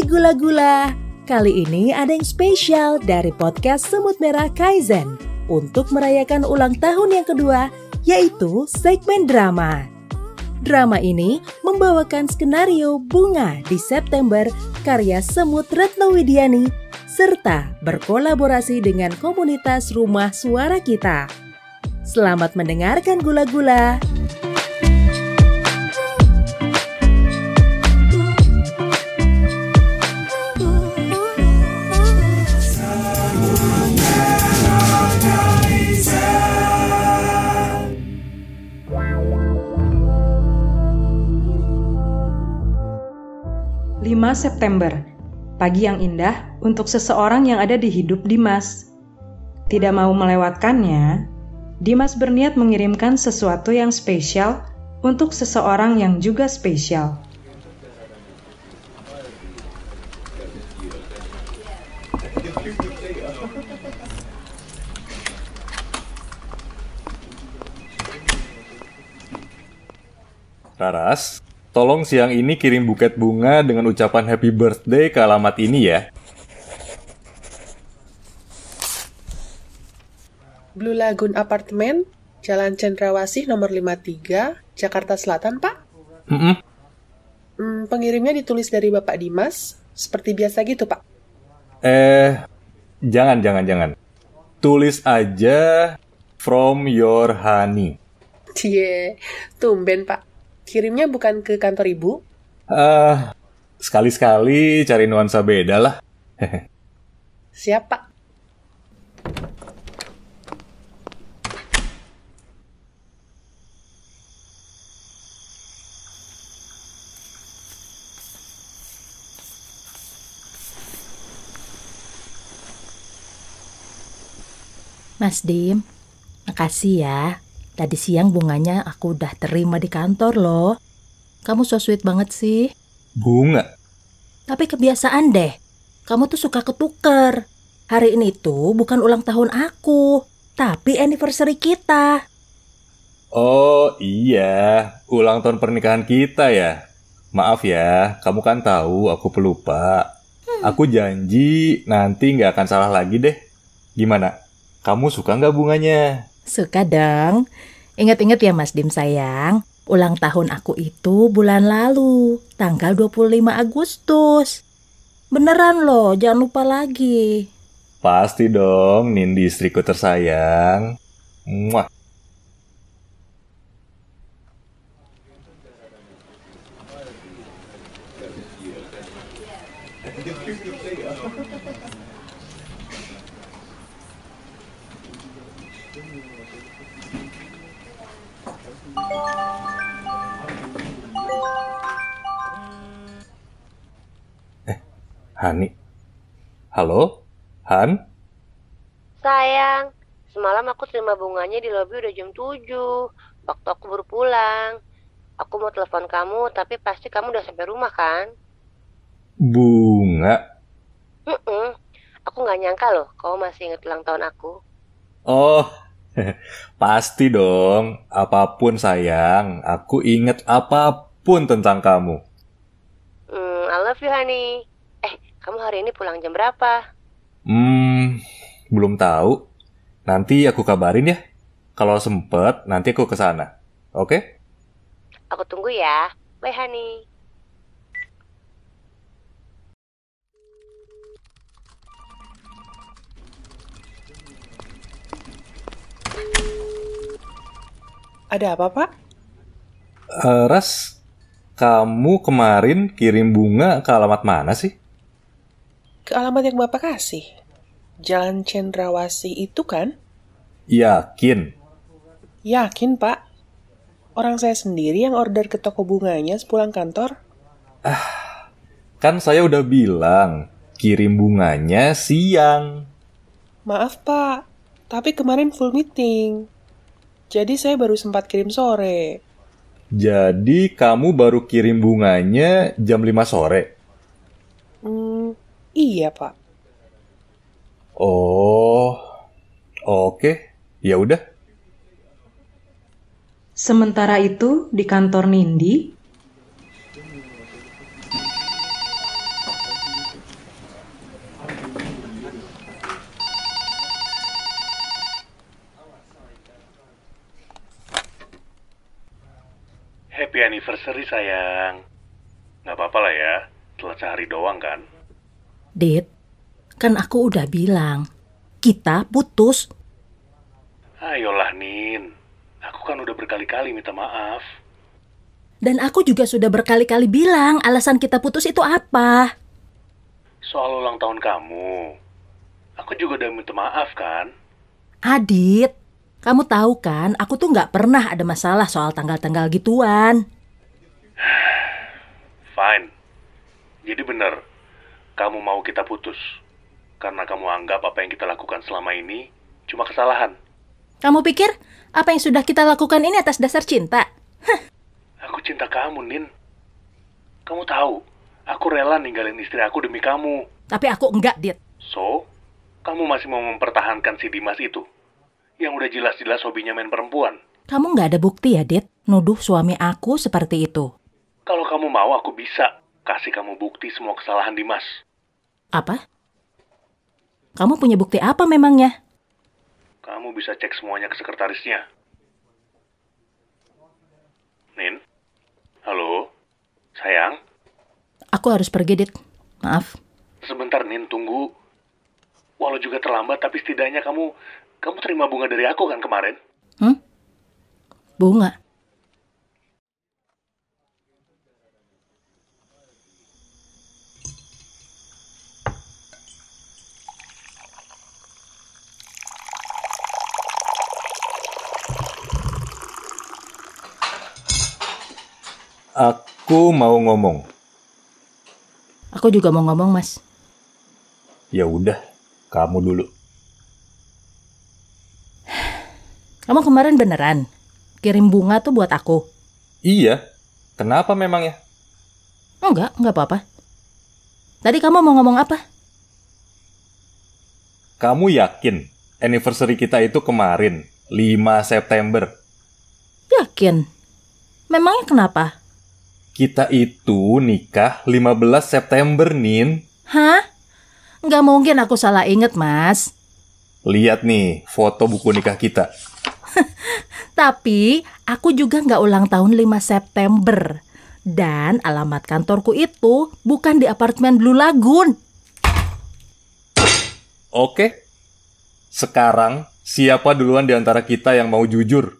Gula-gula, kali ini ada yang spesial dari podcast Semut Merah Kaizen untuk merayakan ulang tahun yang kedua, yaitu segmen drama. Drama ini membawakan skenario Bunga di September karya Semut Retno Widiani serta berkolaborasi dengan komunitas Rumah Suara Kita. Selamat mendengarkan gula-gula. 5 September, pagi yang indah untuk seseorang yang ada di hidup Dimas. Tidak mau melewatkannya, Dimas berniat mengirimkan sesuatu yang spesial untuk seseorang yang juga spesial. Raras, Tolong siang ini kirim buket bunga dengan ucapan happy birthday ke alamat ini ya. Blue Lagoon Apartemen, Jalan Cendrawasih nomor 53, Jakarta Selatan, Pak. Mm -mm. Hmm, pengirimnya ditulis dari Bapak Dimas, seperti biasa gitu, Pak. Eh, jangan, jangan, jangan. Tulis aja from your honey. Cie, tumben, Pak. Kirimnya bukan ke kantor ibu? Eh, uh, sekali-sekali cari nuansa beda lah. Siapa? Mas Dim, makasih ya Tadi siang bunganya aku udah terima di kantor loh. Kamu so sweet banget sih. Bunga? Tapi kebiasaan deh. Kamu tuh suka ketuker. Hari ini tuh bukan ulang tahun aku, tapi anniversary kita. Oh iya, ulang tahun pernikahan kita ya. Maaf ya, kamu kan tahu aku pelupa. Hmm. Aku janji nanti nggak akan salah lagi deh. Gimana? Kamu suka nggak bunganya? Suka dong. Ingat-ingat ya Mas Dim sayang, ulang tahun aku itu bulan lalu, tanggal 25 Agustus. Beneran loh, jangan lupa lagi. Pasti dong, Nindi istriku tersayang. Muah. Eh, Hani. Halo? Han? Sayang, semalam aku terima bunganya di lobi udah jam 7. Waktu aku baru pulang. Aku mau telepon kamu, tapi pasti kamu udah sampai rumah kan? Bunga? Mm -mm. Aku nggak nyangka loh, kamu masih inget ulang tahun aku. Oh, Pasti dong, apa pun sayang, aku inget apa pun tentang kamu. Hmm, I love you honey. Eh, kamu hari ini pulang jam berapa? Hmm, belum tahu. Nanti aku kabarin ya. Kalau sempet, nanti aku ke sana. Oke? Okay? Aku tunggu ya. Bye honey. Ada apa, Pak? Uh, Ras, kamu kemarin kirim bunga ke alamat mana sih? Ke alamat yang Bapak kasih. Jalan Cendrawasi itu kan? Yakin? Yakin, Pak. Orang saya sendiri yang order ke toko bunganya sepulang kantor. Ah, kan saya udah bilang kirim bunganya siang. Maaf, Pak. Tapi kemarin full meeting. Jadi saya baru sempat kirim sore. Jadi kamu baru kirim bunganya jam 5 sore? Hmm, iya pak. Oh, oke, ya udah. Sementara itu di kantor Nindi, Happy anniversary sayang. Nggak apa-apa lah ya, telat sehari doang kan. Dit, kan aku udah bilang, kita putus. Ayolah Nin, aku kan udah berkali-kali minta maaf. Dan aku juga sudah berkali-kali bilang alasan kita putus itu apa. Soal ulang tahun kamu, aku juga udah minta maaf kan. Adit, kamu tahu kan, aku tuh nggak pernah ada masalah soal tanggal-tanggal gituan. Fine. Jadi bener, kamu mau kita putus. Karena kamu anggap apa yang kita lakukan selama ini cuma kesalahan. Kamu pikir apa yang sudah kita lakukan ini atas dasar cinta? Aku cinta kamu, Nin. Kamu tahu, aku rela ninggalin istri aku demi kamu. Tapi aku enggak, Dit. So, kamu masih mau mempertahankan si Dimas itu? Yang udah jelas-jelas hobinya main perempuan. Kamu nggak ada bukti ya, Dit, nuduh suami aku seperti itu. Kalau kamu mau, aku bisa kasih kamu bukti semua kesalahan Dimas. Apa? Kamu punya bukti apa memangnya? Kamu bisa cek semuanya ke sekretarisnya. Nin? Halo? Sayang? Aku harus pergi, Dit. Maaf. Sebentar, Nin. Tunggu. Walau juga terlambat, tapi setidaknya kamu... Kamu terima bunga dari aku kan kemarin? Hmm? Bunga. Aku mau ngomong. Aku juga mau ngomong, Mas. Ya udah, kamu dulu. Kamu kemarin beneran kirim bunga tuh buat aku? Iya. Kenapa memangnya? Enggak, enggak apa-apa. Tadi kamu mau ngomong apa? Kamu yakin anniversary kita itu kemarin, 5 September? Yakin. Memangnya kenapa? Kita itu nikah 15 September, Nin. Hah? Nggak mungkin aku salah inget, Mas. Lihat nih foto buku nikah kita. Tapi aku juga nggak ulang tahun 5 September. Dan alamat kantorku itu bukan di apartemen Blue Lagoon. Oke. Sekarang, siapa duluan di antara kita yang mau jujur?